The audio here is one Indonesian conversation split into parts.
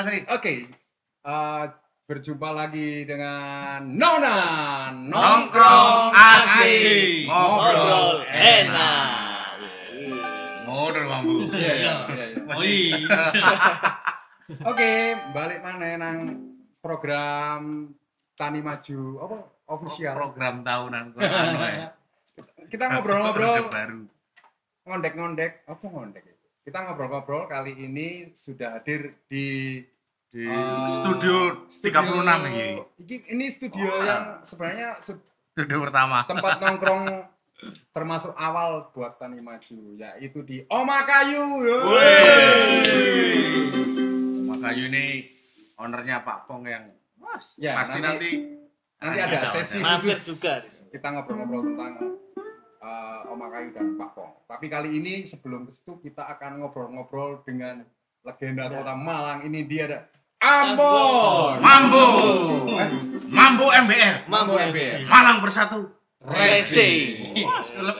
Mas Ri. oke. Eh, berjumpa lagi dengan Nona Nongkrong asik. Ngobrol enak. Ngobrol mampu. Iya, iya, iya, iya. Mesti. Oke, balik mana nang program Tani Maju apa official. Program tahunan anu ya. Kita ngobrol-ngobrol ngondek-ngondek apa ngondek itu? Kita ngobrol-ngobrol kali ini sudah hadir di Di eh, studio 36 ini. Iki- Ini studio Oh. yang sebenarnya se- Studio pertama. tempat nongkrong termasuk awal buat Tani Maju yaitu di Oma Kayu. Yo. Makayu ini ownernya Pak Pong yang Mas, Ya, pasti nanti- nanti Nanti ada Ada, sesi khusus juga. kita ngobrol-ngobrol tentang eh, Oma Kayu dan Pak Pong. Tapi kali ini sebelum ke situ kita akan ngobrol-ngobrol dengan legenda kota Malang. Ini dia ada Ambon. Mambo. Mambo MBR. Mambo MBR. Malang bersatu. Racing.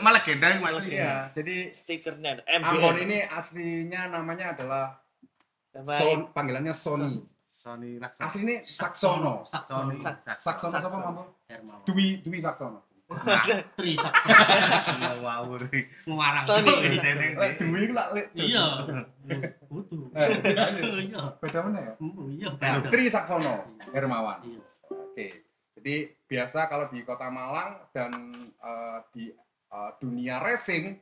Malah legenda ini Mas. Iya, jadi Stikernya Ambon MBR. ini aslinya namanya adalah Son, panggilannya Sony. Sony Laksana. Aslinya Saksono. Sony Sak- Saksono Saksono. siapa Mambo? Hermawan. Dwi Dwi Saksono. Tri Saksono. Ngewarang. Lak lek. Iya. Eh, Iya. Beda mana ya? Iya. Beda. Saksono Hermawan. Iya. Oke. Jadi biasa kalau di Kota Malang dan eh, di eh, dunia racing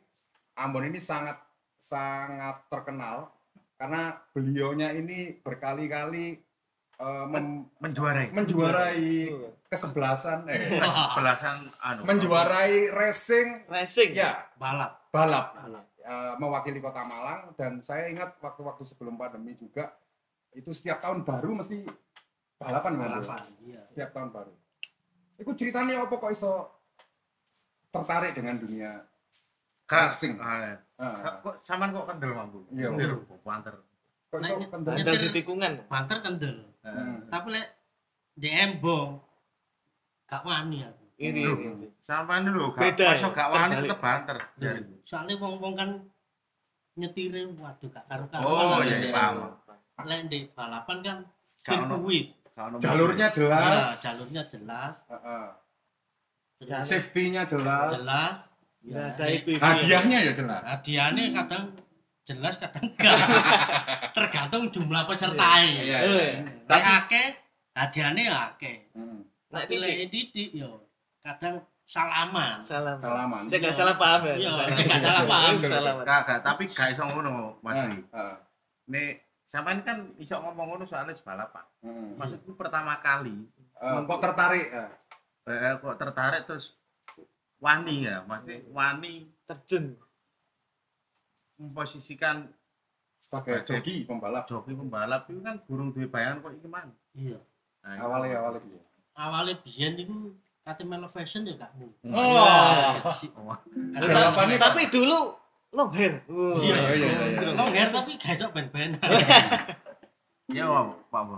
Ambon ini sangat sangat terkenal karena beliaunya ini berkali-kali eh, mem- menjuarai. menjuarai kesebelasan eh Belasan anu. menjuarai racing Racing. ya Balap. balap Balap. eh, mewakili Kota Malang dan saya ingat waktu-waktu sebelum pandemi juga itu setiap tahun baru mesti balapan. Balapan. Iya. setiap tahun baru. Itu ceritanya apa kok iso tertarik dengan dunia racing? Ah, Ah, Kok sampean kok kendel mampu? Iya. Kendel, kok panter. kok iso Nah? Ada di tikungan. Banter kendel. Hmm. Tapi lek di embong gak wani aku. Ini. Sampean dulu gak Beda ya? masuk gak wani tetep banter. Jadi. Soalnya wong-wong kan nyetire waduh gak karu-karuan. Oh, iya, di iya, paham. Lek di balapan kan sirkuit. Jalurnya Ya, jelas, jalurnya jelas. Heeh. Terus safety-nya jelas, jelas. Nggak Ya, ada IPV. hadiahnya ya jelas. hadiahnya kadang jelas kadang enggak tergantung jumlah peserta ya. Eh, Nek akeh hadiahnya akeh Hmm. Nah, tapi titik. lek didik yo kadang salaman Salam. Salaman. Saya nggak salah paham ya. Iya, nggak salah paham. Salah. Kagak, tapi gak iso ngono, Mas Nah, Ri. heeh. Nek sampean kan iso ngomong ngono soalnya balapan. Hmm. Maksudku pertama kali Eh, kok tertarik? eh? eh, kok tertarik terus wani ya, maksudnya wani Terjun. memposisikan Sebagai Sebagai- joki pembalap. joki pembalap itu kan burung duwe bayangan kok iki man. iya Nah, itu. Awalnya awalnya. Awalnya biyen niku kate melo fashion ya gak mungkin Oh. Si- Oh, kok- Tapi dulu long hair. Oh, Iya, iya, iya, iya. long hair tapi gak iso ben-ben Iya, Pak, Pak. Bo.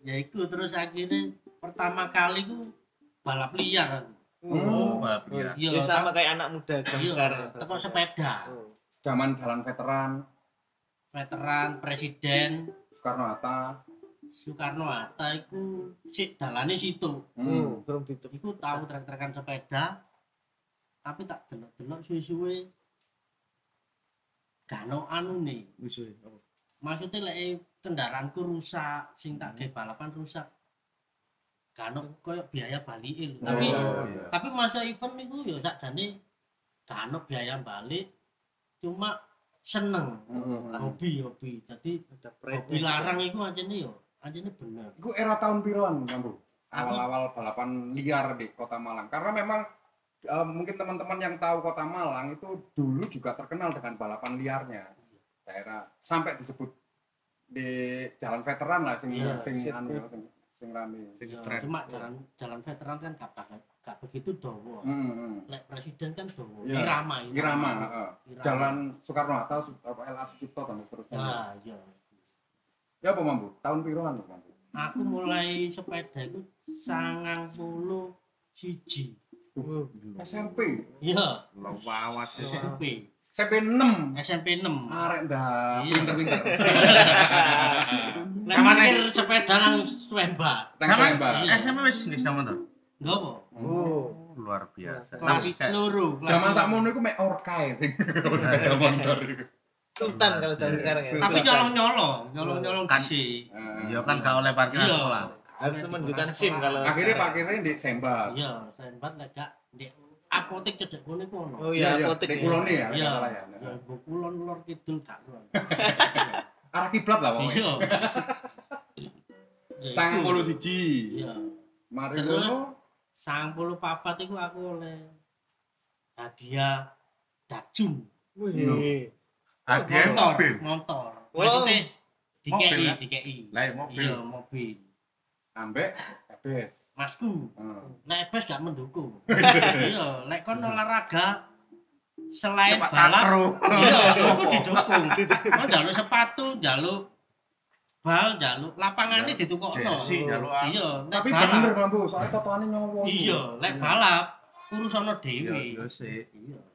ya iku terus akhirnya pertama kali ku balap liar Oh, balap liar. iya Ya sama kayak anak muda zaman iya sekarang. teko sepeda. Zaman jalan veteran, veteran presiden Soekarno Hatta. Soekarno Hatta iku sik dalane situ. Hmm. Oh, belum ditutup. Iku tahu trek-trekan sepeda. Tapi tak delok-delok suwe-suwe gano anu nih. Apa? Maksudnya lek kendaraanku rusak, sing tak gawe balapan rusak. Gano koyo biaya balik lho. Tapi Oh, iya. tapi masa event niku ya sakjane gano biaya balik. Cuma seneng Heeh. hobi hobi jadi Ada hobi larang itu aja nih yo aja nih bener Iku era tahun piruan, Mambu? Awal-awal balapan liar di Kota Malang. Karena memang eh, mungkin teman-teman yang tahu Kota Malang itu dulu juga terkenal dengan balapan liarnya. Daerah sampai disebut di jalan veteran lah sing Iya, sing anu sing, sing rame. Sing Ya, cuma jalan jalan veteran kan gak, gak, begitu dowo Hmm, hmm. lek presiden kan dowo Iya. irama Irama, heeh. Irama. Jalan Soekarno Hatta, LA Sucipto dan seterusnya. nah iya Ya apa Mambu? Tahun piruan tuh Mambu? aku mulai sepeda itu sangang puluh siji SMP. iya Lo wawas sih. SMP SMP 6. SMP 6 Arek dah, Iya. pinter-pinter. Sama mikir sepeda nang Swemba Teng Sama Sembah. Iya. SMP wis nih sama tuh. enggak apa Oh. Luar biasa. kelas loro Zaman sakmono iku mek orkae sing sepeda motor iku. Sultan kalau zaman sekarang ya. tapi Sultan. nyolong nyolong nyolong nyolong Kan- Heeh. iya kan gak oleh parkiran Iya. sekolah. Harus menunjukkan SIM kalau akhirnya parkirnya di Sembah. iya sempat lek gak ndek apotek cedek kono iku ono Oh iya, apotek di ya. Kulone ya, iya ya. ya ibu kulon lor kidul gak lor Arah kiblat lah pokoknya. iya Ya, Sangang puluh siji. iya Mari ngono. sangang puluh papat iku aku oleh hadiah dajun Wih. Hadiah motor mobil. motor Oh. maksudnya ya? dikei Lah iya, mobil. iya mobil Ambek ebes. masku Heeh. lek bes gak mendukung iya lek kon olahraga selain Cepat balap iya aku didukung kon jaluk sepatu jaluk bal jaluk lapangannya ditukokno iya lek Tapi balap bener mampu, soalnya totoane nyowo. iya lek balap urusan Iya, dewi iya sih. iya ya Hmm.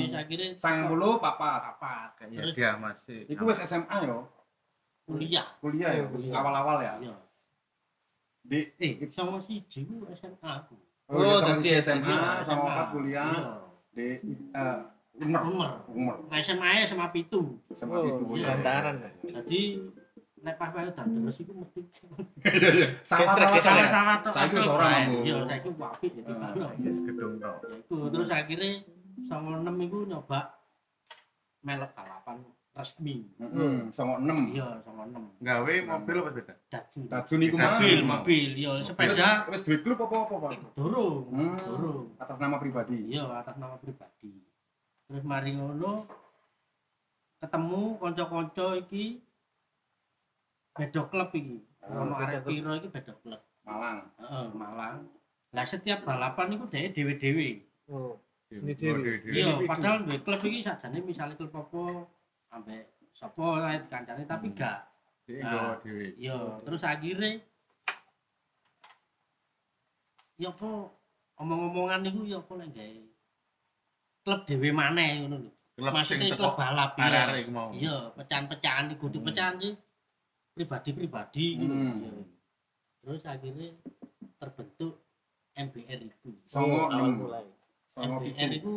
Wis akhirnya Sangang puluh papat. apa Kayaknya terus dia masih. Iku wis SMA yo. kuliah Kuliah ya, Oh, awal-awal ya. iya Di eh sama si jiwu SMA aku Oh, iya, Oh, sama tadi di SMA, SMA. sama empat kuliah iya di eh Umer. Umer. Umer. Nah, SMA ya sama pitu SMA Oh, itu. iya. gantaran. jadi nek pas wae dan terus iku mesti Sama-sama sama-sama tok Saiki bae. Mambu. iya saiki apik jadi Ah. Yes, gedung tok. ya itu terus akhirnya sama enam iku nyoba melok balapan resmi Heeh, sama 6. iya sama enam Gawe mobil apa beda? dajun Tajun iku mah. mobil mobil iya sepeda wis duwe klub apa-apa, Pak? durung Hmm. durung Atas nama pribadi. iya atas nama pribadi terus mari ngono ketemu konco-konco iki beda klub iki Ah, ono beda arek piro iki beda klub Malang. heeh Malang lah setiap balapan iku dhewe dhewe-dhewe Oh. Oh, Sendiri. dewe-dewe. iya padahal duwe klub iki sajane misalnya klub apa ambek sapa ae kancane tapi Hmm. gak Nah. nggawa dhewe. iya terus akhirnya ya apa omong-omongan niku ya apa lek gawe klub dhewe maneh ngono lho Klub sing maksudnya teko klub balap iya mau. iya pecahan-pecahan iki kudu Hmm. pecahan sih pribadi-pribadi gitu Hmm. Iya. terus akhirnya terbentuk MBR itu Songo mulai. Songo itu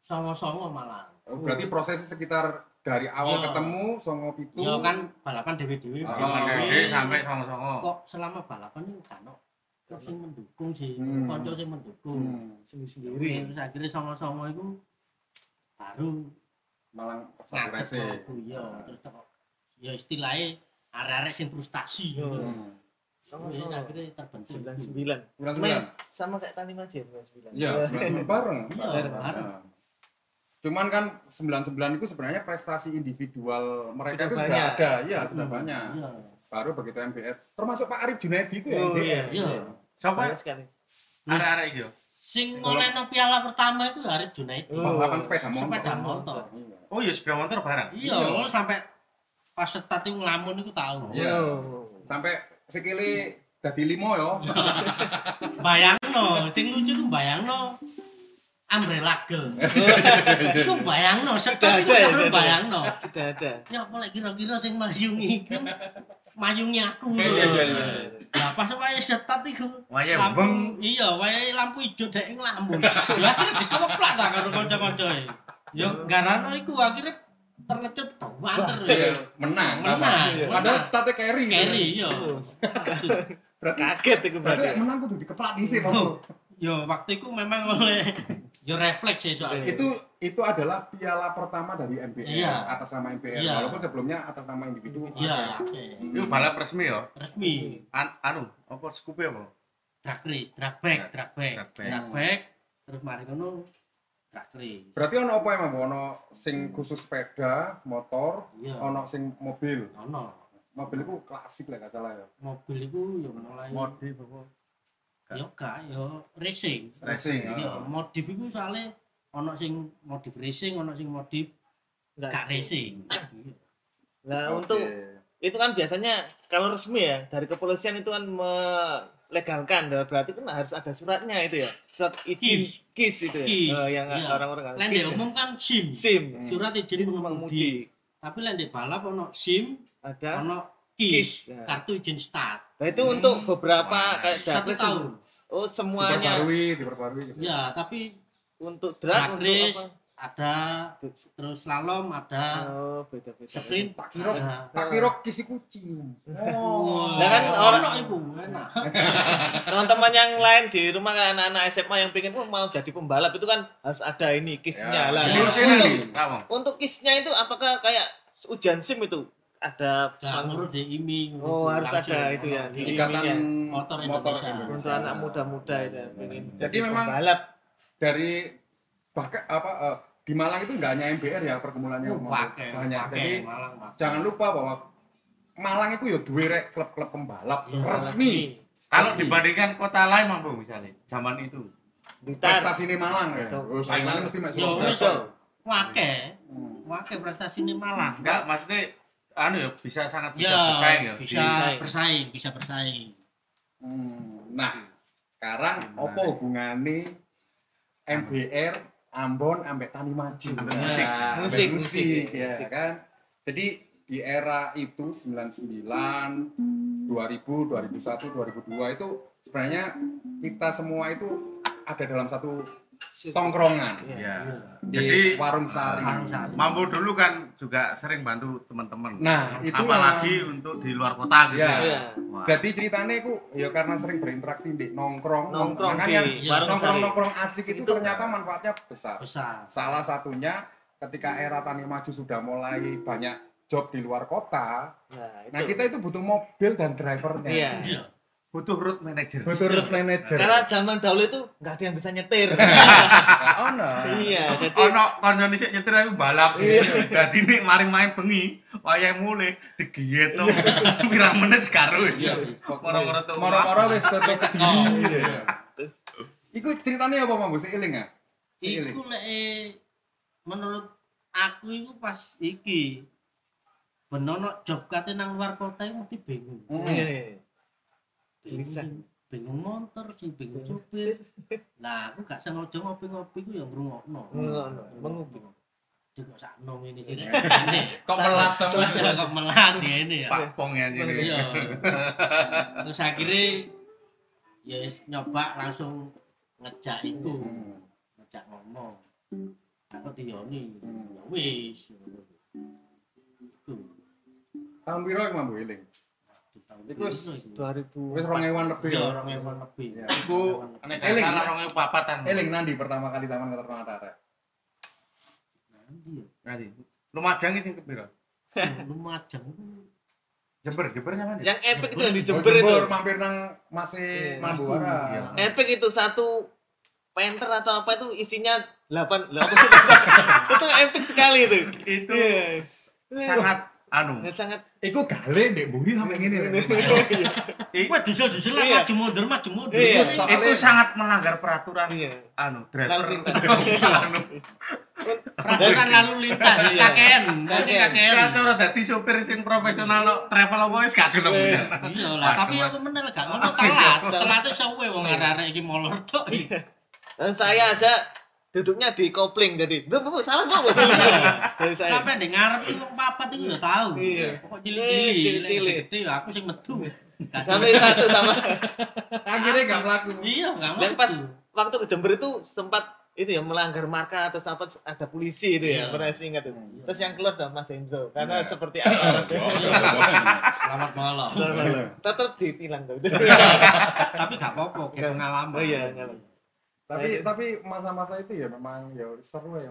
songo-songo malah Oh, Berarti prosesnya sekitar dari awal Iya. ketemu songo pitu. ya kan balapan dewe-dewe Oh, Oh, dewe sampai songo-songo. kok selama balapan itu kan klub sing mendukung sih Hmm. konco sing mendukung Hmm, Sendiri-sendiri. terus akhirnya songo-songo itu baru Malang satu ngadep rese. aku ya terus teko ya istilahnya arek-arek sing frustasi gitu. Hmm. Akhirnya terbentuk Sembilan itu. sembilan. Sembilan. sama kayak sembilan sembilan. Iya, bulan bareng. Iya, bareng. Nah. Cuman kan 99 itu sebenarnya prestasi individual mereka Sudah itu sudah banyak. ada, iya sudah Hmm, banyak. Iya. Baru begitu MBR, termasuk Pak Arif Junaidi itu ya. Oh, MBR. iya. Iya. Siapa? Sekali. Iki yo. Sing ngolehno piala pertama itu Arif Junaidi. Oh. Balapan sepeda motor. Sepeda motor. Iya. Oh iya sepeda motor bareng. Iya, sampai pas setat itu ngelamun itu tahu. Iya. Oh. Sampai sekili dadi limo yo. Bayangno, sing lucu tuh bayangno umbrella girl. Itu bayangno, setat itu kan bayangno. Ya apa lek kira-kira sing mayungi iku mayungi aku. Iya, iya, iya. Lah pas wae setat iku Waya lampu beng. iya wae lampu ijo dek nglamun. Lah akhirnya dikeplak ta karo kanca-kancae. Ya garano iku akhirnya terlecut banter. Iya, menang. Menang, Iya. Padahal statnya carry. Carry iya. Oh, Berarti Kaget itu berarti menang kudu dikeplak dhisik, Oh. Pak. Ya waktu itu memang oleh Yo refleks sih soalnya. Itu itu adalah piala pertama dari MBR Iya. atas nama MBR. Iya. Walaupun sebelumnya atas nama individu. Iya. Itu balap resmi ya. resmi. An anu, apa skupe apa? Drag race, drag back, Drag- drag back, drag back. drag back. Terus mari ngono race. Berarti ono apa emang? Bu? Ono sing khusus sepeda, motor, Iya. ono sing mobil. Ono Mobil itu klasik lah gak salah ya. mobil itu yo mulai Modif apa? yo gak yo racing. Racing. Iya, ah. modif itu soalnya ono sing modif racing, ono sing modif gak racing. Nah, Oke. untuk itu kan biasanya kalau resmi ya dari kepolisian itu kan melegalkan ya, berarti kan harus ada suratnya itu ya surat izin Kis. kis itu ya Kis, Eh, yang iya. orang-orang kan Lain ya. umum kan SIM. sim Hmm. Surat izin mengemudi Tapi lain di balap ono SIM, ada ono kis KIS, Ya. kartu izin start. nah itu Hmm. untuk beberapa Wah, kayak satu tahun. oh semuanya Diperbarui, diperbarui. gitu. Ya, tapi untuk Drag drag untuk race. apa ada terus slalom ada oh beda beda sprint kira ada tak kira kisi kucing. Oh. Kan orang- ono iku enak. teman-teman yang lain di rumah kan anak-anak SMA yang pengen oh, mau jadi pembalap itu kan harus ada ini kisnya Ya, lah untuk, kamu. kisnya itu apakah kayak ujian sim itu ada ngurus di iming. Oh, harus ada itu ya, di- Ikatan Iya. Motor motor Indonesia. Untuk anak muda-muda itu ya, Jadi memang pembalap dari bahkan apa eh, di Malang itu nggak hanya MBR ya pergumulannya Oh, pakai, banyak. pakai, Jadi Malang, pakai. jangan lupa bahwa Malang itu ya duwe rek klub-klub pembalap Iya, resmi. Kalau dibandingkan kota lain mampu misalnya zaman itu. Prestasi ini Malang ya. Oh, saingannya mesti mek Yo, wis. Wake, Hmm. wake prestasi ini Malang. Enggak, maksudnya anu ya bisa sangat bisa Ya, bersaing ya. bisa Bersaing. bersaing, bisa bersaing. Hmm. Nah, sekarang apa hubungannya MBR Ambon ambek Tani Maju? Ambek Nah, musik. Musik, musik, musik, ya musik. kan. Jadi di era itu 99, 2000, 2001, 2002 itu sebenarnya kita semua itu ada dalam satu tongkrongan Ya. di Jadi warung sari. Warung Sari. Mampu dulu kan juga sering bantu teman-teman. Nah, itu apalagi untuk di luar kota gitu Ya. ya. Iya. Wah. Jadi ceritanya itu ya karena sering berinteraksi di nongkrong, Nongkrong makanya di warung nongkrong sari. nongkrong asik itu Itu- ternyata manfaatnya besar. Besar. Salah satunya ketika era tani maju sudah mulai banyak job di luar kota, Nah, itu. nah kita itu butuh mobil dan drivernya. Iya. Iya. Butuh road manager. Butuh road manager. Karena zaman dahulu itu nggak ada yang bisa nyetir. oh no. iya, jadi Ono konjone sik nyetir aku balap. Iya. Dadi nek maring main bengi, wayahe mulai digiyet to. Pirang menit sekaro. Iya. Moro-moro tuh. Moro-moro wis Oh. kediri. Iku ceritanya apa Mang? Sik eling eling. Iku eh, menurut aku itu pas iki benono job kate nang luar kota itu mesti bingung. Hmm. Bingung Bisa. bingung motor, sing bingung supir. Nah, aku gak sengaja ngopi-ngopi ku ya ngrungokno. Ngono, menguping. Cuma sakno ini sih. Ini. Kok melas to? Kok kok melas ini ya. Pak Pong ya jadi. Iya. Terus akhirnya ya nyoba langsung ngejak itu, ngejak ngomong. Aku Tioni, Hmm. ya wis. Itu. Tahun piro iku Mang eling? Iku wis itu. 2000. Wis 2000 lebih Iya, ya. orang yang lebih. Iya. Iku nek Eling, salah Nek. rong papatan. Eling nandi pertama kali keterkenal arek. Nanti ya. Nanti. Lumajang sing kepiro? Lumajang itu Jember, Jember nyaman ya? Yang epic itu yang di Oh, Jember itu. Jember, mampir nang masih Iya, Mambuara. Iya. Epic itu satu penter atau apa itu isinya 8 8 itu epic sekali itu. Itu Yes. sangat anu. sangat Iku gale ndek buri sampe ngene. Iku dusul-dusul lah Iya. maju mundur maju mundur. Iya. Itu sangat melanggar peraturan iya. anu driver. Anu. Peraturan lalu lintas Iya. kakean, nanti Kakean. cara dadi sopir sing profesional no, travel apa wis gak gelem. Iya. Iya lah, tapi aku menel gak ngono telat. Telatnya suwe wong arek-arek iki molor tok. Saya aja duduknya di kopling jadi bu, bu, bu, salah bu bu." dari saya Sampai ndek ngarep wong papat iki ya tahu. Iya. Pokok Eh, cilik-cilik, cilik-cilik. Lek gede ya aku sing metu. Sampai satu sama Akhirnya gak mlaku. Iya, gak dan pas waktu ke Jember itu sempat itu ya melanggar marka atau sempat ada polisi itu ya Iya. pernah saya ingat itu terus yang keluar sama Mas Hendro karena Iya. seperti apa Selamat malam. tetap ditilang tuh Tapi gak apa-apa, kayak pengalaman. oh iya nggak apa. Tapi tapi masa-masa itu ya memang ya seru ya.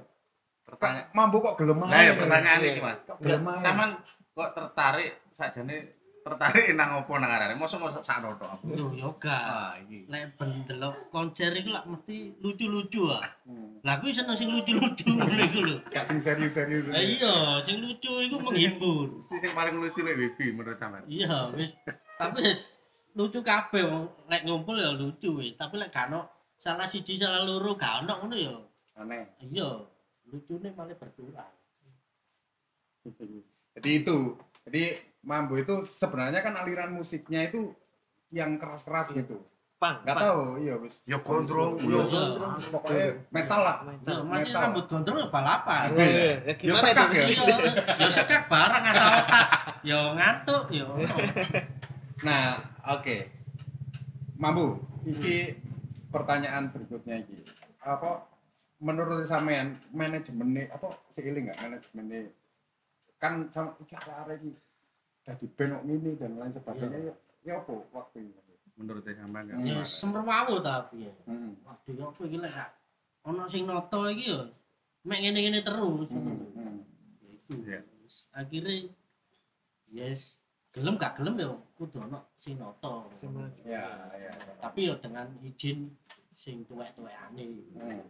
Pertanyaan. Mampu kok gelem Nah, ya ae. pertanyaan iki, Mas. Ae. Saman kok tertarik sakjane tertarik nang opo nang arek? Mosok mosok sak rotok apa? Yo yoga. Ah. Lek ben delok konser iku lak mesti lucu-lucu ah. Hmm. Lah kuwi seneng sing lucu-lucu ngono iku lho. Gak sing serius-serius. Lah iya, sing lucu iku menghibur. Mesti sing paling lucu nek Wibi menurut sampean. Iya, wis. Tapi wis lucu kabeh wong lek ngumpul ya lucu wis. Tapi lek gak ono salah siji salah loro gak ono ngono ya. Aneh. Iya, lucune malah berkurang. Jadi itu. Jadi mambo itu sebenarnya kan aliran musiknya itu yang keras-keras gitu. Pang, Gak pang. tahu, iya wis. Ya kontrol, Iya, iya. pokoknya metal lah. Iya, masih Metal. rambut gondrong ya balapan. Iya. Ya gimana sekak itu? ya? Iya, ya sekak barang asal otak. Ya ngantuk ya. ono. Nah, oke. Mambu, iki pertanyaan berikutnya iki. Apa menurut sampean manajemennya apa seiling nggak manajemennya kan sama iki arek iki dadi band kok ngene dan lain sebagainya ya ya apa waktu itu Menurut sampean Hmm. Ya tapi ya. Hmm. Waduh, ya apa iki lek ono sing noto iki ya mek ngene-ngene terus. Hmm. Hmm. Iya. Akhirnya yes gelem gak gelem ya kudu ono sing noto. Ya, ya. Tapi ya dengan izin sing tuwek-tuwekane. Hmm.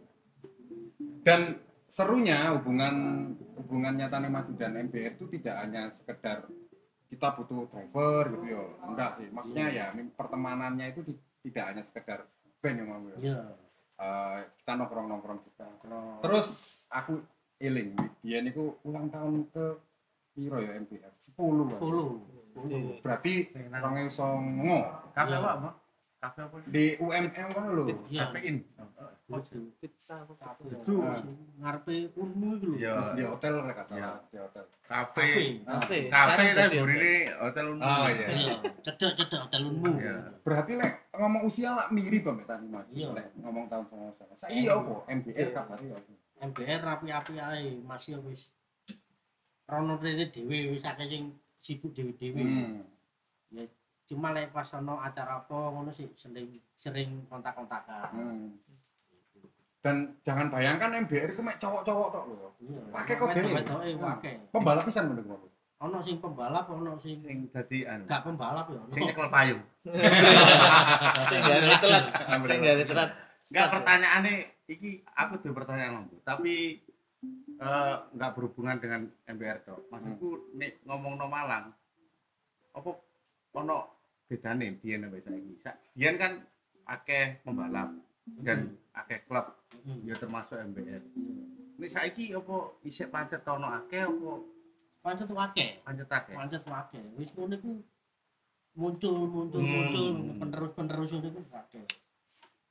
Dan serunya hubungan hubungannya Tani Madu dan MBR itu tidak hanya sekedar kita butuh driver gitu ya. Enggak sih. Maksudnya ya pertemanannya itu di- tidak hanya sekedar band yang mau ya. Iya. Eh, kita nongkrong-nongkrong kita. Terus aku eling dia niku ulang tahun ke piro ya MBR? 10 kan. 10. Berarti orang songo Kafe Iya. apa, Mas? Kafe apa? di UMM kan lho. Iya. Kafein. Pizza apa. Itu. ngarepe unmu iku lho. Iya. Di hotel mereka Iya. salah di hotel. Kafe. Kafe. Kafe jadi burine hotel Unmu. Oh iya. Iya, cedek-cedek hotel. Iya. Berarti lek ngomong usia lah mirip. Iya. Lek ngomong tahun sama sama. Saya iya apa? MBR kabar ya. MBR rapi-api ae, masih wis rono rene dhewe wis akeh sing sibuk dhewe-dhewe. Hmm. Ya cuma lek pas ono acara apa ngono sih sering sering kontak-kontakan. Hmm. Dan jangan bayangkan MBR itu mek cowok-cowok tok lho. Iya. Pakai kok dhewe. Wedoke akeh. Pembalap pisan menurut aku. Ono sing pembalap, ono sing Sing dadi anu. gak pembalap ya. Sing nyekel payung. Sing dari telat. Sing dari telat. Enggak pertanyaannya iki aku tuh pertanyaan lho, tapi eh enggak berhubungan dengan MBR dok. Maksudku nek ngomong no Malang apa ono bedane biyen sampai saiki. Sa- Biyen kan akeh pembalap dan akeh klub Hmm. ya termasuk MBR. Ini saiki apa isih pancet ono akeh apa Pancet akeh. pancet akeh? Pancet akeh. Wis ngono iku muncul muncul Hmm. muncul penerus-penerus ngono iku akeh.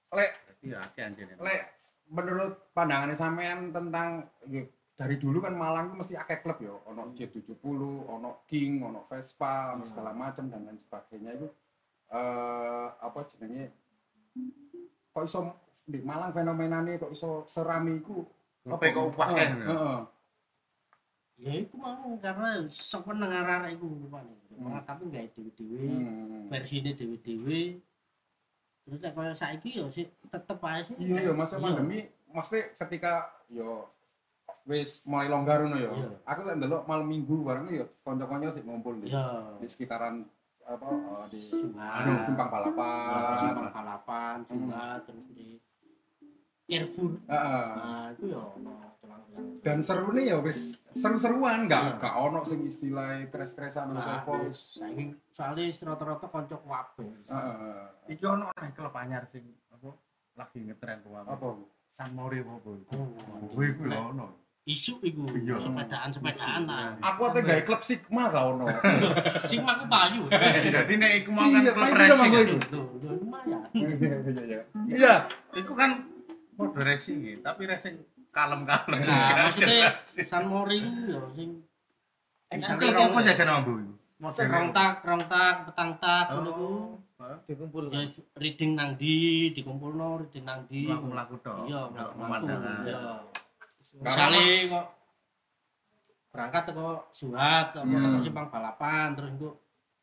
Lek Berarti ya akeh anjene. lek menurut pandangannya sampean tentang ya, dari dulu kan Malang itu mesti akeh klub ya, ono J70, ono King, ono Vespa, ono segala macam dan lain sebagainya itu eh apa jenenge kok iso di Malang fenomenane kok iso serami iku Apa kok akeh? Heeh, heeh. Ya iku mau karena sepeneng arek iku rupane. Hmm. Tapi gawe dhewe-dhewe. Hmm. versine dhewe-dhewe terus nek kaya saiki yo sih tetep ae sih Iya ya masa Iya. pandemi maksudnya ketika yo wis mulai longgar ngono yo. Iya. Aku lek ndelok malam minggu bareng yo kanca-kanca sik ngumpul di, iya di sekitaran apa eh, di. Sim- simpang balapan. simpang balapan juga terus di Carrefour Heeh. nah itu celang-celang Dan seru nih ya wis seru-seruan Iya. enggak enggak ono sing istilah kres-kresan atau nah apa. saiki soalnya rata-rata kanca kabeh Heeh. Iki ono nang klub anyar sing apa lagi ngetren kuwi. Apa? San Mori apa oh Kuwi ku lho ono. Isu iku Iya. sepedaan-sepedaan lah Aku ate gawe klub Sigma gak ono. sing maku payu Jadi nek iku mau kan Iya, klub paling racing. ya. Itu. Ya lumayan Iya iya iya. Iya. Iku kan mode racing ya, tapi racing kalem-kalem. nah maksudnya San Mori ku yo sing Nanti apa saja nama Bu? Modern rong tak, rong tak, petang tak. Oh, Dikumpul. Ya reading nang di, dikumpulno reading nang di. melaku-melaku tok. Iya, Delok Iya. Misale kok berangkat teko Suhat apa Hmm. teko simpang balapan terus engko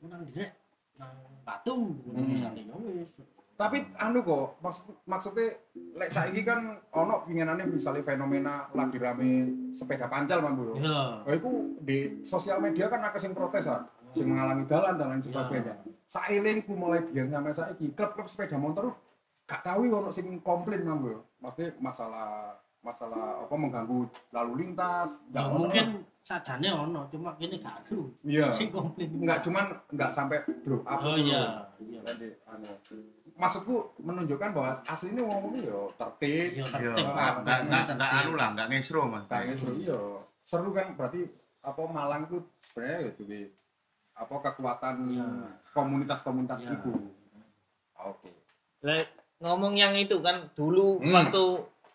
nang direk nang Batu Hmm. misale ya wis Tapi anu kok, maksud, maksudnya lek saiki kan ono pinginane misalnya fenomena lagi rame sepeda pancal mambu. Iya. Oh, itu di sosial media kan akeh sing protes ah, sing menghalangi jalan dan lain sebagainya. Sailingku mulai biyen sampai saiki klub-klub sepeda motor gak tahu ono sing komplain mambu. Maksudnya masalah masalah apa mengganggu lalu lintas, Ya mungkin sajane ono, cuma kene gak ada. iya. Sing komplain. Enggak cuman enggak sampai blow up. Oh iya, iya. Anu, maksudku menunjukkan bahwa aslinya wong ini yo tertib, Iya, Iya, tertib. nggak nggak nggak nggak anu lah, nggak ngesro mas. kayak seru iya. Seru kan berarti apa Malang tuh sebenarnya ya tuh apa kekuatan Iya. komunitas-komunitas itu. Oke. Lah, ngomong yang itu kan dulu Hmm. waktu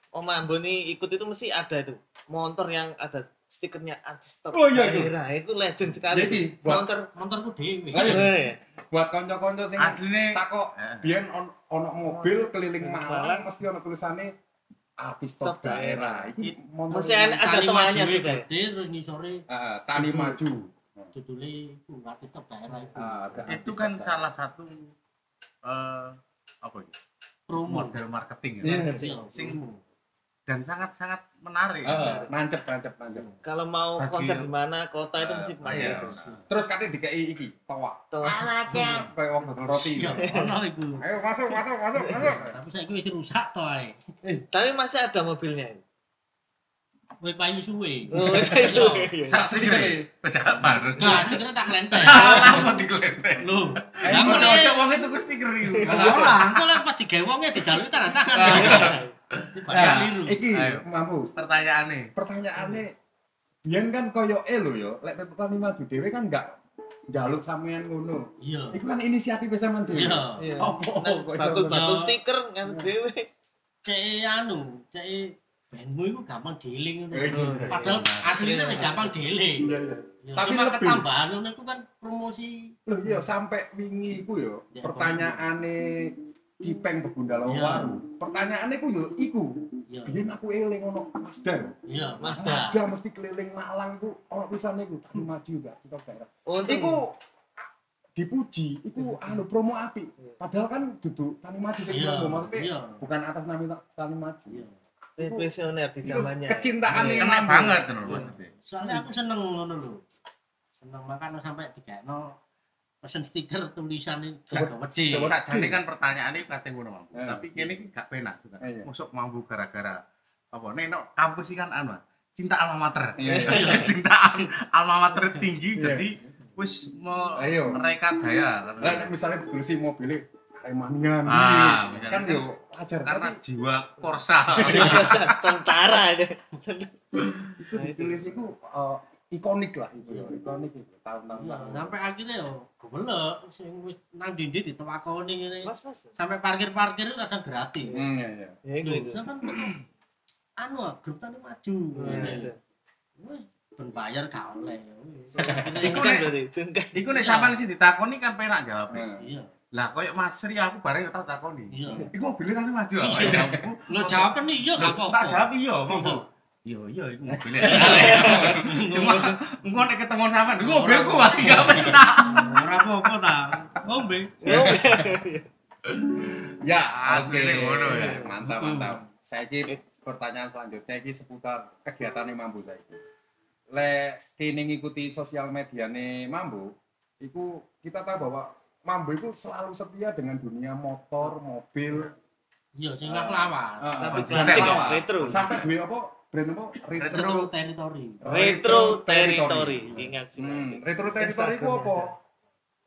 Om Amboni ikut itu mesti ada itu motor yang ada stikernya artis top Oh, iya, itu. daerah itu legend sekali Jadi buat motor Motorku dhewe. Lah, iya. Buat konco-konco sing Aslinya takok Eh. biyen on, ono mobil keliling Malang. Malang mesti ono tulisannya artis top Top daerah. motor Mesti ada- maju juga ya? Gede terus ngisore Eh, tani maju. judulnya itu artis top daerah itu. Ada itu kan salah satu eh apa itu Promo. model marketing Iya, ya. ngerti. Sing dan sangat sangat menarik. daerah. Eh, nancep nancep nancep. kalau mau Bagi- konser di mana kota itu mesti Ah, pakai iya. itu Terus katanya dikei iki, toa. Tuh. Kayak wong dodol roti. Iya, ono. Ayo masuk, masuk, masuk, masuk. Tapi saiki wis rusak to ae. tapi masih ada mobilnya Wis payu suwe. oh, Iya. Sak stiker wis gak baru. Nah, itu kira tak lempeng. Lama dikelempeng. Lho, Lah lah kok kok ojo wong itu ku stiker iku. ora, kok lek pas digawe wonge dijaluki tanda tangan. Nah, iki Ayo. mampu. Pertanyaane, Pertanyaannya, biyen kan koyo e lho yo, lek petani maju dhewe kan enggak jaluk sampean ngono. Iya. Iku kan inisiatif sampean dhewe. Iya. Iya. Apa Nah, kok bakul Iya. stiker kan dewe Cek anu, cek bandmu itu gampang dealing. Iya. Padahal aslinya wis gampang dealing. Iya, iya. Ya, Tapi lebih. ketambahan ngono itu kan promosi. Loh iya sampai wingi iku Ya, pertanyaane Cipeng Begunda Iya. Waru. Pertanyaannya ku yo iku. Iya. Biyen aku eling ono Mazda. Iya, Mazda. Mazda mesti keliling Malang itu ono tulisannya iku tani maju gak kita daerah. untung Iku dipuji, iku anu promo api. Padahal kan duduk tani maju sing Iya. promo maksudnya Iya. bukan atas nama ta- tani maju. Iya. visioner di Iku zamannya kecintaan Iya. yang banget lho maksudnya. Soalnya aku seneng ngono lho. Seneng makanya sampai digakno pesen stiker tulisan ini gak wedi. Sakjane kan pertanyaane kate ngono mampu. Eh. Tapi kene iki gak penak juga. Iya. Masuk mampu gara-gara apa? Nek nok kampus iki kan anu cinta alma mater. Iya, iya. Kecintaan alma mater tinggi Iya. jadi wis mau Ayo. mereka daya. Lah misalnya ditulis mobilnya Aremanian Ah, kan yo wajar karena tapi jiwa korsa. tentara itu itu ditulis itu eh, ikonik lah itu yo ikonik itu tahun-tahun Iya, lalu. sampai akhirnya yo gobelek sing wis nang dindi ditewakoni ngene. mas mas Sampai parkir-parkir itu kadang gratis. Hmm, iya, iya. ya itu itu Sampai anu ah, grup tani maju. Nah, Ngene. itu. Wis ben bayar gak oleh. sungkan berarti sungkan Iku nek sampean sing ditakoni kan penak jawab. Nah, Iya. Lah koyo Mas Sri aku bareng tau takoni. Iya. Iku mobilnya kan maju apa Iya. jawabku. Lo jawaban iya gak apa-apa. Tak jawab iya, monggo. Iya, iya iku mobilnya. Cuma engko nek ketemu sampean, iku mobilku wae gak penak. Ora apa-apa ta. Ngombe. Ya, oke. Aslinya ngono ya. Mantap, mantap. Saya pertanyaan selanjutnya ini seputar kegiatan Mambu saya Le kini ngikuti sosial media nih Mambu, itu kita tahu bahwa Mambu itu selalu setia dengan dunia motor, mobil, Iya, sing lawas. Tapi klasik, retro. Sampai duit apa? Brand apa? Retro. Retro territory. retro territory ingat sih Hmm, retro territory Instagramnya apa?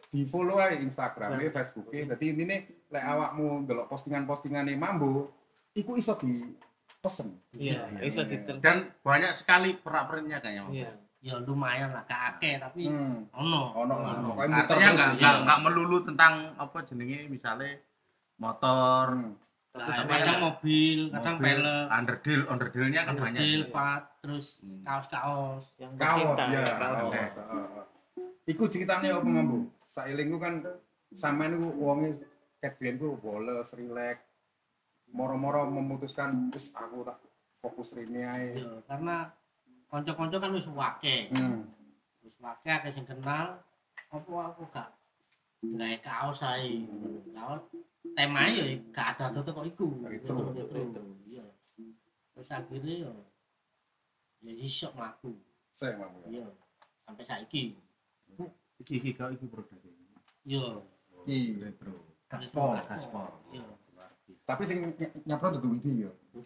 Di follow aja Instagramnya, Facebooknya. Jadi ini nih, lek awakmu delok postingan-postingan nih mambu, iku iso dipesen. iya bisa diter Dan banyak sekali perak-periknya kayaknya. Iya Ya lumayan lah, gak akeh tapi Hmm. ono. Ono lah, pokoknya Artinya nggak iya. nggak nggak melulu tentang apa jenenge misalnya motor, Hmm. Nah, kadang mobil, kadang mobil, pelek, underdeal, underdealnya kan banyak. mobil, pat, terus Hmm. kaos-kaos. yang Kaos ya, kaos. kaos. Heeh. Iku ceritanya apa mambu? Sailingku kan sampean niku wonge ket biyen ku boles, rileks. Moro-moro memutuskan wis aku tak fokus rene ae. Ya, karena konco-konco kan wis wake. Hmm. Wis wake akeh sing kenal. Apa aku gak gawe kaos ae. Kaos tema ya gak ada ada kok iku Retro. retro retro iya terus akhirnya ya ya iso mlaku Saya mau. iya sampai saiki Iki iki kau iki produk ini. iya Iki Retro. gaspol. Gaspol. iya Tapi sing ny- nyapro dudu iki yo.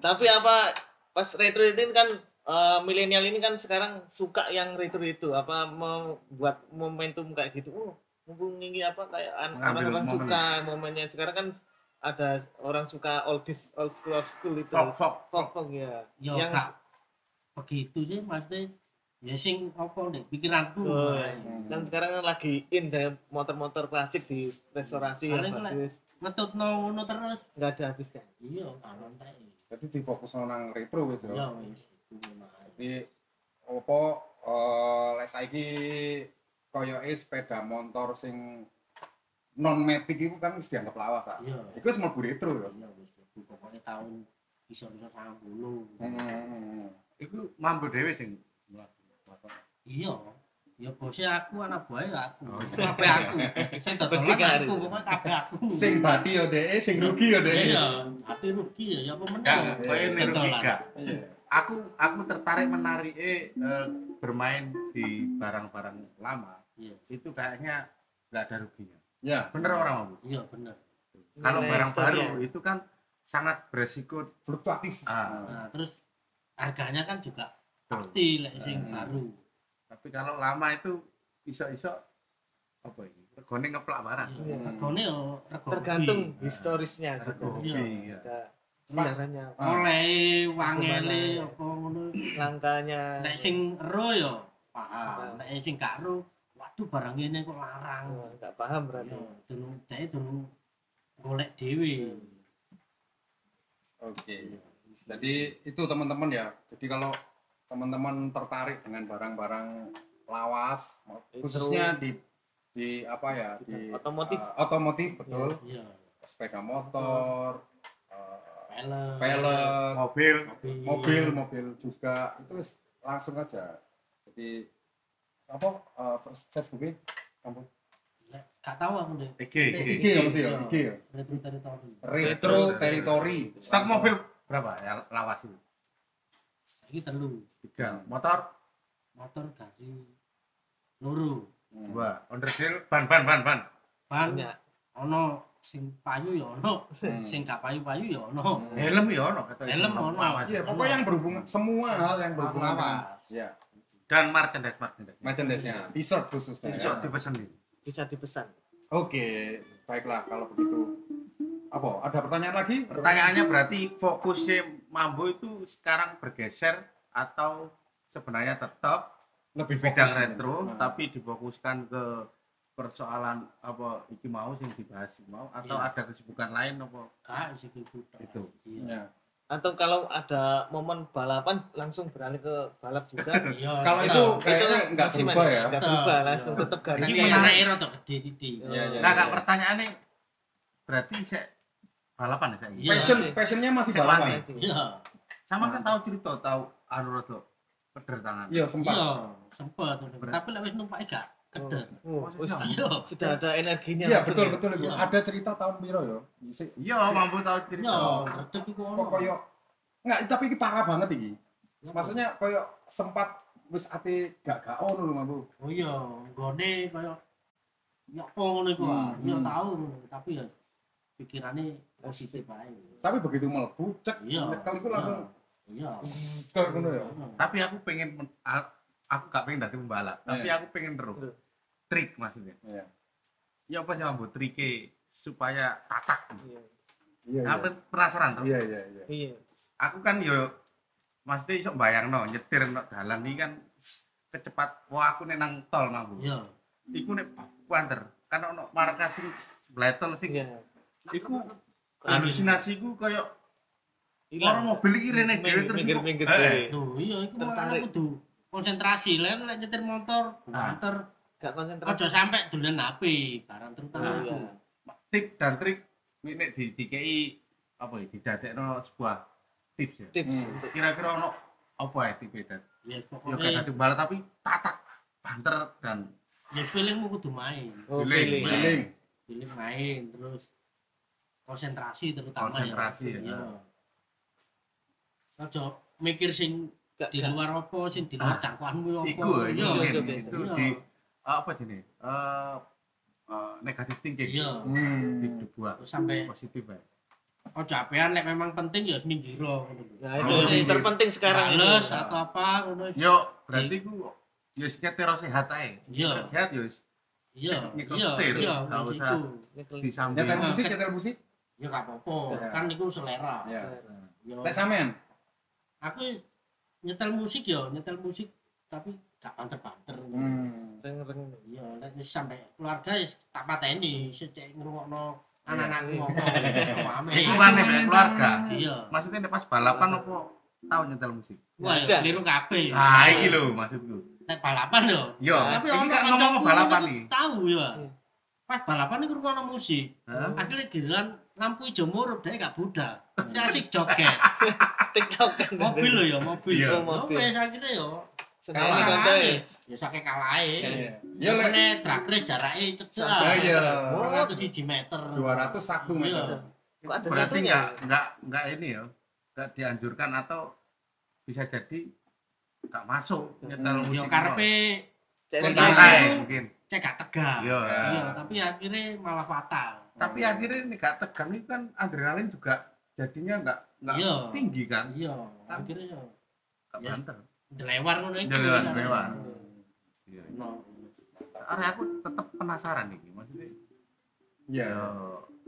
Tapi apa pas retro itu kan eh, milenial ini kan sekarang suka yang retro itu apa membuat momentum kayak gitu. Oh, mumpung ini apa kayak orang-orang suka momennya. Sekarang kan ada orang suka old this old school old school itu. Fok fok. Folk, folk, ya. ya yang gak begitu sih maksudnya ya sing apa nih pikiranku Oh, Nah, dan sekarang kan lagi in deh motor-motor klasik di restorasi yang Soalnya kan bagus. ngetutno ngono terus Nggak ada habis kan. iya teh Jadi difokus nang retro wis yo. ya wis. Jadi opo eh lek saiki koyoke sepeda motor sing non matic iku kan wis dianggap lawas ah. iya Iku wis mlebu retro yo. iya wis iku pokoknya tahun bisa-bisa 90 Hmm. Iku mambu dhewe sing iya ya bosnya aku anak buah ya aku Oh, kabeh aku sing dodolan aku pokoknya kabeh aku Sing badi yo dhek, sing rugi yo dhek. iya tapi rugi ya ya apa meneh Iya, iya, dodolan. tiga. Iya. Aku aku tertarik menarik eh bermain di barang-barang lama. Iya Itu kayaknya nggak ada ruginya. Ya, Bener orang mambu. iya bener Kalau Nilai barang baru itu kan sangat beresiko fluktuatif. Ah. nah terus harganya kan juga pasti lek sing Hmm. baru Tapi kalau lama itu iso-iso apa ini? Regone ngeplak barang. iya regane yo rego Tergantung rugi. historisnya juga. Rego Iya. hobi, ya. Ada sejarahnya, oleh wangele Gimana? apa ngono langkanya. nek sing ero yo paham nek sing gak ero waduh barang ini kok larang Oh, nggak paham berarti. yo durung dhek durung golek dhewe Oke. Jadi itu teman-teman ya. Jadi kalau teman-teman tertarik dengan barang-barang lawas, Itu- khususnya di di apa ya di Otomotif. eh, otomotif betul, iya sepeda motor, eh, pelek pelek, Mobil mobil, mobil juga itu langsung aja. Jadi apa eh, Facebooknya? Kamu? Gak tahu aku deh IG, IG IG. ya mesti ya, Iya. IG ya. retro teritori Retro Territory. Stok mobil berapa ya lawas itu? saiki telu Tiga. Motor motor gaji loro Hmm. dua. Onderdil ban ban ban ban. ban Punya. ono sing payu ya ono Hmm. sing gak payu-payu ya ono Hmm. Helm ya ono kata Helm ono. Iya, pokoknya yang berhubungan semua hal yang berhubungan dengan Lawas. ya, Dan merchandise merchandise. merchandise-nya, t-shirt khususnya. Iso ya. dipesan nih. Bisa dipesan. Oke, baiklah kalau begitu. Apa? Ada pertanyaan lagi? Pertanyaannya berarti fokusnya Mambo itu sekarang bergeser atau sebenarnya tetap lebih bidang retro Nah. tapi difokuskan ke persoalan apa iki mau yang dibahas iki mau atau Iya. ada kesibukan lain apa gak sih gitu Itu. iya Ya. Atau kalau ada momen balapan langsung beralih ke balap juga. iya Kalau iya. itu kayaknya nggak berubah mana? ya. Nggak Tetap, berubah, iya. langsung tetap garis. Ini menarik menarik. rada gede. Iya, iya. nah kak pertanyaannya berarti saya balapan ya saya Iya. Passion, passionnya masih balapan. Iya, sama kan tahu cerita tahu anu tangan Iya, sempat. iya, sempet. Tapi lek wis numpak gak keder. Oh, wis Iya. sudah ada energinya Iya, betul ya. betul itu. Iya. Ada cerita tahun piro ya? Isi- iya mampu tahu cerita Iya, redeg iku ono. Koyo Enggak, tapi ini parah banget iki. Iya. Maksudnya koyo sempat wis ate gak gak ono lho, Mambu. oh iya, nggone kaya ya apa ngono iku ah. Hmm, hmm. tahu, tapi ya pikirannya positif aja. Tapi begitu mlebu cek Iya. nyekel iku langsung Iya. ngono ya. tapi aku pengen aku gak pengen dadi pembalap tapi Iya. aku pengen terus trik maksudnya Iya. ya apa sih mampu triknya supaya tatak Iya. Iya. aku penasaran tuh Iya, iya, iya. Iya. aku kan yo maksudnya iso bayang no nyetir no dalan ini kan kecepat wah aku nih nang tol mampu Iya. iku nih kuanter kan ono markas sing sebelah tol sing Iya. iku halusinasiku kayak Hilang. orang mobil iki rene dhewe terus minggir-minggir Eh, dhewe. Loh, iya iku Tertarik. kudu konsentrasi lain lek nyetir motor, banter, Gak konsentrasi. ojo sampai dolen HP, barang terutama Nah, iya. tip dan trik ini di dikei apa ya didadekno sebuah tips ya Tips Hmm. untuk kira-kira ono apa ya tipe dan Ya ya pokoknya gak dadi balap tapi tatak banter dan ya feelingmu kudu main Oh, Feeling, feeling. main. Feeling. main terus konsentrasi terutama Konsentrasi, ya. ya. Ojo mikir sing Gak- di luar apa sing di luar jangkauanmu apa. Iku, Iya. iya, iya. itu Iya. di apa jenis? Eh eh, negatif thinking. Iya. Hmm. Dibuat Terus sampai positif ya. ojo apean nek memang penting ya minggiro ngono lho. Nah, itu Oh, yang iya. terpenting sekarang ini. Males atau apa ngono. Yo, berarti ku yo nyetir sehat ae. Iya. Sehat yo Iya. Iya. setir, Iya. nggak wis usah. iku. disambil. Nyetel Iya. musik, nyetel musik. Ya gak apa-apa. Iya. Kan niku selera. Ya. Yo. Lek sampean. Aku nyetel musik ya, nyetel musik tapi gak banter-banter. Hmm. Reng-reng. Iya, lek wis sampai keluarga wis tak pateni, secek ngrungokno anak-anakku Iya. ngomong. Iku ya? keluarga. Iya. Maksudnya pas balapan apa tahu nyetel musik? Wah, ya keliru kabeh. Ah, iki lho maksudku. Nek balapan yo. Yo, Tapi iki ono ngomong balapan nih. Tahu ya. Iya. Pas balapan iku ngrungokno musik. Akhirnya giliran lampu hijau murup dia gak budak. Dia asik joget. TikTok kan. mobil lo ya, mobil. Iya. Oh, mobil. Wes akhirnya yo. Seneng Kalah. santai. Ya sakit kalahe. Iya. Ya Ya lek race jarake cecek. Ah, iya. 201 meter. 201 meter. Iya. Kok ada Berarti satunya? enggak enggak enggak ini ya. Enggak dianjurkan atau bisa jadi enggak masuk nyetel musik. Yo karepe santai mungkin. cek gak tegang. Iya. Iya, tapi akhirnya malah fatal. Tapi akhirnya ini enggak tegang itu kan adrenalin juga jadinya enggak Iya. tinggi kan. Iya, akhirnya yo Enggak Yes. banter. delewar ngono. Delewar, delewar. Iya. No. Soalnya aku tetap penasaran nih, maksudnya Iya. ya,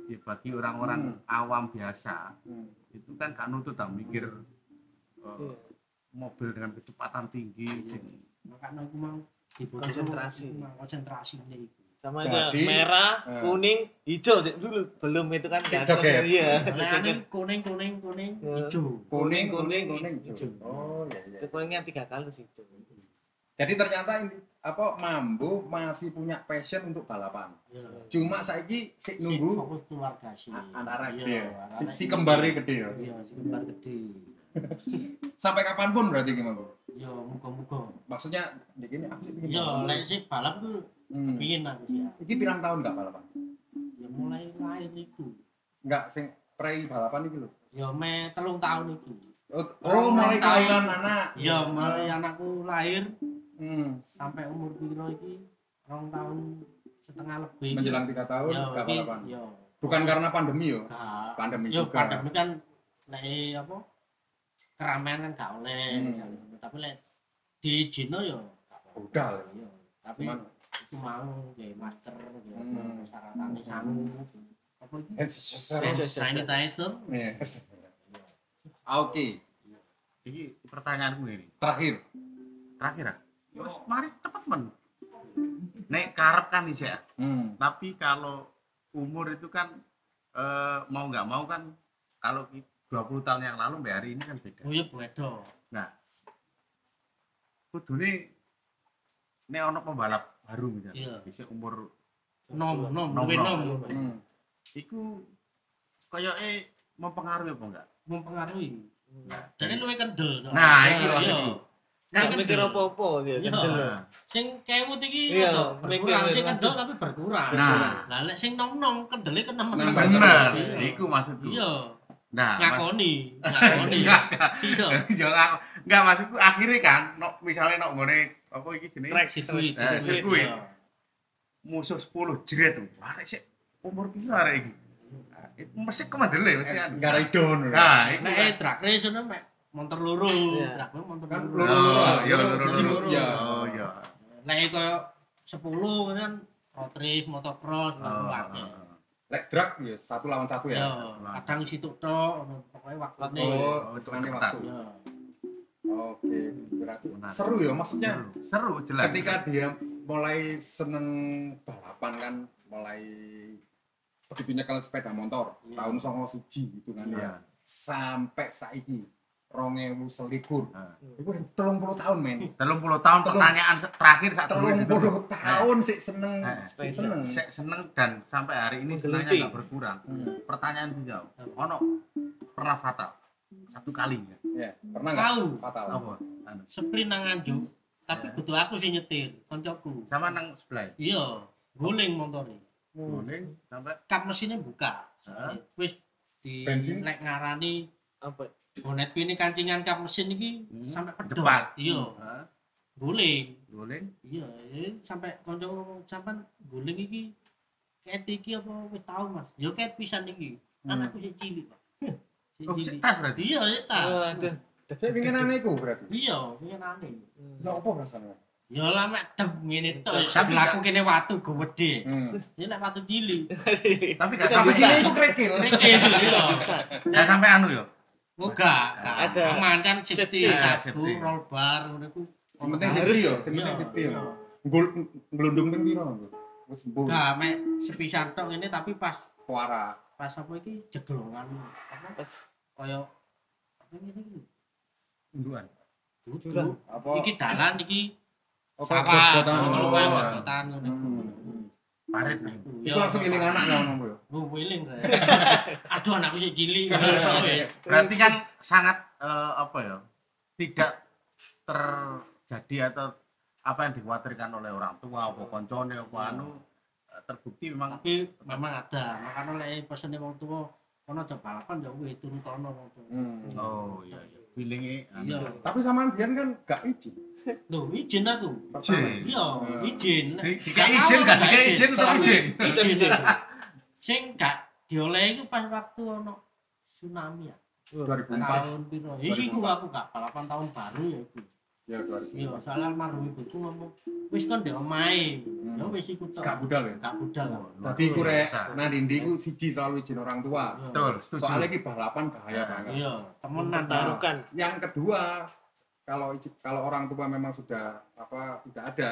ya bagi orang-orang awam biasa Hmm. itu kan gak nutut tak mikir eh, Iya. mobil dengan kecepatan tinggi sing- Makanya aku mau Konsentrasi. Konsentrasinya itu. Sama aja Jadi, merah, eh. kuning, hijau dulu belum itu kan Si joget. terus- Iya. Nah, ini kuning kuning kuning Ya. hijau. Kuning, Kuning, kuning, kuning, hijau. hijau. Oh, iya iya. Itu kuningnya tiga kali sih itu. Jadi ternyata ini apa Mambo masih punya passion untuk balapan. Ya. Cuma saiki sik Si nunggu fokus keluarga sih. a- anak Iya, gede. ya. Si, anak si ini. kembarnya gede ya. Iya, si kembar gede. Sampai kapan pun berarti gimana, Bu? Yo, muga-muga. Maksudnya begini aku sih Yo, lek sik balap tuh Hmm. pingin aku sih. ya. Iki pirang tahun enggak balapan? Ya mulai lahir itu. Enggak sing pre balapan iki lho. Yo me telung tahun itu. Oh, oh mulai kelahiran anak. Yo mulai anakku lahir Hmm. sampai umur piro iki rong tahun setengah lebih. Menjelang tiga tahun enggak iki, balapan. yo. Bukan karena pandemi yo. Nah, Pandemi yo juga. pandemi kan lek apa keramaian kan gak oleh Hmm. tapi lek yo apa-apa. Budal. Yo, tapi Cuman nggih masker nggih apa Hmm. persyaratannya sangu apa sanitizer. Yes. Ah, Oke, Iki pertanyaanku ini. terakhir. Terakhir ah. Mari cepet men. Nek karep kan nih ya. Hmm. Tapi kalau umur itu kan eh, mau nggak mau kan kalau ki- 20 tahun yang lalu mbak hari ini kan beda. oh iya beda Kudune nek ono pembalap baru misalnya. Iya. Bisa umur nom nom Nom, nom. nom Hmm. iku kayaknya mempengaruhi apa enggak? mempengaruhi jadi luwih kendel. Nah, iki Iya. maksudku. Nggak Kan mikir apa-apa dia Iya. kendel. Nah, sing kewut iki Iya, berkurang sing mikir. kendel tapi berkurang Nah. lah lek sing nom nom kendele kenem Nambah bener. Iya. Iku maksudku. iya Nah, ngakoni ngakoni iya Ya enggak, maksudku akhirnya kan misalnya nok ngene apa iki jenenge Track sirkuit Eh, sirkuit. Iya. musuh 10 jret. Arek sik umur piro arek iki? Nah, itu Mesti kemandele mesti anu. Enggak ridon. Nah, iku nek kan. drag race ngono mek motor loro Iya. drag race motor Kan loro loro-loro. Oh, iya Loro, loro siji loro. loro. Iya. Oh, iya. nek koyo 10 kan road race motocross Oh, ngono oh, oh. Lek drag ya satu lawan satu ya ya. kadang situ tok pokoknya waktune Oh, Oh, ketat. waktu. Ya Oke, berarti Menarik. seru ya maksudnya. Seru, seru jelas. Ketika dia mulai seneng balapan kan, mulai begitu nyekel sepeda motor Iya. tahun songo siji gitu kan Iya. ya sampai saiki rongewu selikur Nah. itu udah telung puluh tahun men 30 tahun Telung- pertanyaan terakhir saat telung itu. puluh tahun sih seneng Eh, sih seneng Sek seneng dan sampai hari ini senangnya Meneliti. nggak berkurang. Hmm. Pertanyaan dijawab. Ono pernah fatal satu kali ya? ya pernah nggak tahu fatal Apa? Anu. sprint nang Nganjuk tapi kudu aku sih nyetir koncoku Sama nang sebelah. iya guling motornya Boleh sampai kap mesinnya buka wis di Bensin? lek ngarani apa bonet ini kancingan kap mesin iki Hmm. sampai pedot Cepat. iya Hah? guling boleh. iya ya, sampai konco sampean guling iki ket iki apa wis tau Mas yo ket pisan iki kan Hmm. aku sih cilik Pak Oh, cilik. tas berarti. iya ya tas Waduh. Saya pengen aneh iku berarti. iya pengen aneh Lah apa rasanya? ya lah mek dem ngene tok sebelahku gak- kene watu gede Hmm. ya lek watu cilik Tapi gak bisa. Ini itu krekil. Krikil, bisa iya. bisa gak sampai anu yo. Moga, Ada. aman kan safety, sabu, safety. roll bar, ngono iku. Yang penting safety yo, yang Iya, penting safety yo. iya. Ngelundung ping piro? Wis sembuh. Enggak, mek sepisan tok ini tapi pas Suara. pas apa iki jeglongan pas kaya apa ngene iki? Induan. Dudu. Apa? Iki dalan iki Oh, sawah, Oh. iku. Hmm. Parit nih. Iku langsung iling anak ya ngomong yo. Lu wiling. Re. Aduh anakku sik cilik. Berarti kan sangat eh, apa ya? Tidak terjadi atau apa yang dikhawatirkan oleh orang tua apa koncone apa anu eh, terbukti memang Tapi memang ada, makanya lek pesene wong tuwa kono aja balapan ya wis turu kono. Hmm. oh iya iya feelingnya anu. Iya. Tapi sama Bian kan gak izin. Loh, izin aku. Izin. Iya, izin. Di- dikai izin gak dikai izin tetap izin. Izin. Sing gak diolehi iku pas waktu ono tsunami ya. 2004. Tahun piro? Iki ku aku gak balapan tahun baru ya iku. Ya 2004. Iya, soalnya almarhum ibuku ngomong, wis kon ndek omahe. Ya wis iku tok. Gak budal ya. Gak budal. lah. Tadi ku rek Biasa. nah Dindi ku siji selalu izin orang tua. Iya. Betul, setuju. Soalnya ki balapan bahaya Ya. banget. Iya, temenan ta. taruhkan Yang kedua, kalau kalau orang tua memang sudah apa tidak ada,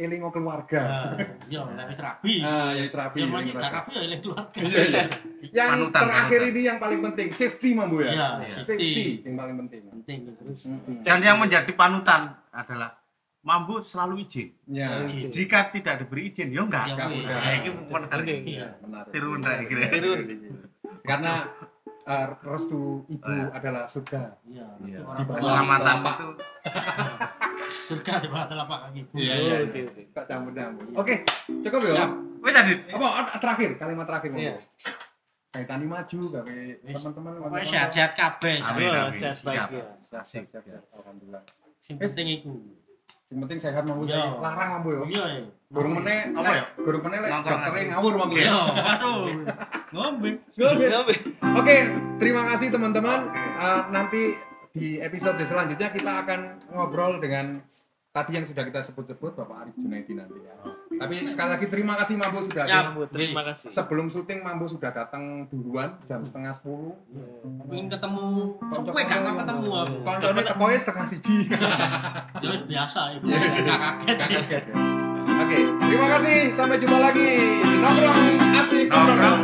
elingo keluarga. Nah, Iya, lek wis rabi. Ah, ya serabi. Ya masih gak rabi ya eling keluarga. Iya, iya. Yang Panutan, terakhir panutan. ini yang paling penting, safety mambu ya. Iya, Safety safety. yang paling penting. Penting. Hmm. Dan yang menjadi panutan adalah mampu selalu izin. Ya, Izin. Jika tidak diberi izin, ya enggak. Ya, Enggak wis. udah. Nah, ini menarik. Oke. Iya. menarik. Tiru ndek iki. Tirun. Karena eh, restu ibu Oh, iya. adalah surga. Iya, Iya. itu orang Di tua. Keselamatan itu surga di bawah telapak kaki. Iya, iya. oke Tak campur-campur. Oke, cukup ya. Wis tadi. Apa ah, terakhir, kalimat terakhir Iya. Kaitani maju gawe teman-teman. Pokoknya sehat-sehat kabeh. Amin, sehat baik ya siap. Alhamdulillah. Sing penting iku. Yang penting sehat mambu Iya. saya larang mambu ya. Iya, ya. Gurung meneh, Apa ya? Gurung meneh lek dokternya ngawur mambu ya. Iya, aduh. Ngombe. Ngombe. Oke, terima kasih teman-teman. Eh, nanti di episode selanjutnya kita akan ngobrol dengan tadi yang sudah kita sebut-sebut Bapak Arif Junaidi nanti ya. Tapi sekali lagi terima kasih Mambo sudah Ya. Mambu, terima kasih Sebelum syuting Mambo sudah datang duluan jam setengah sepuluh. Pengen ketemu. Suwe gak tau ketemu aku. Koncone tekoe setengah siji. Ya wis biasa itu. Iya. Gak kaget. Kaget ya. Oke, terima kasih. Sampai jumpa lagi. Nongkrong asik. Nongkrong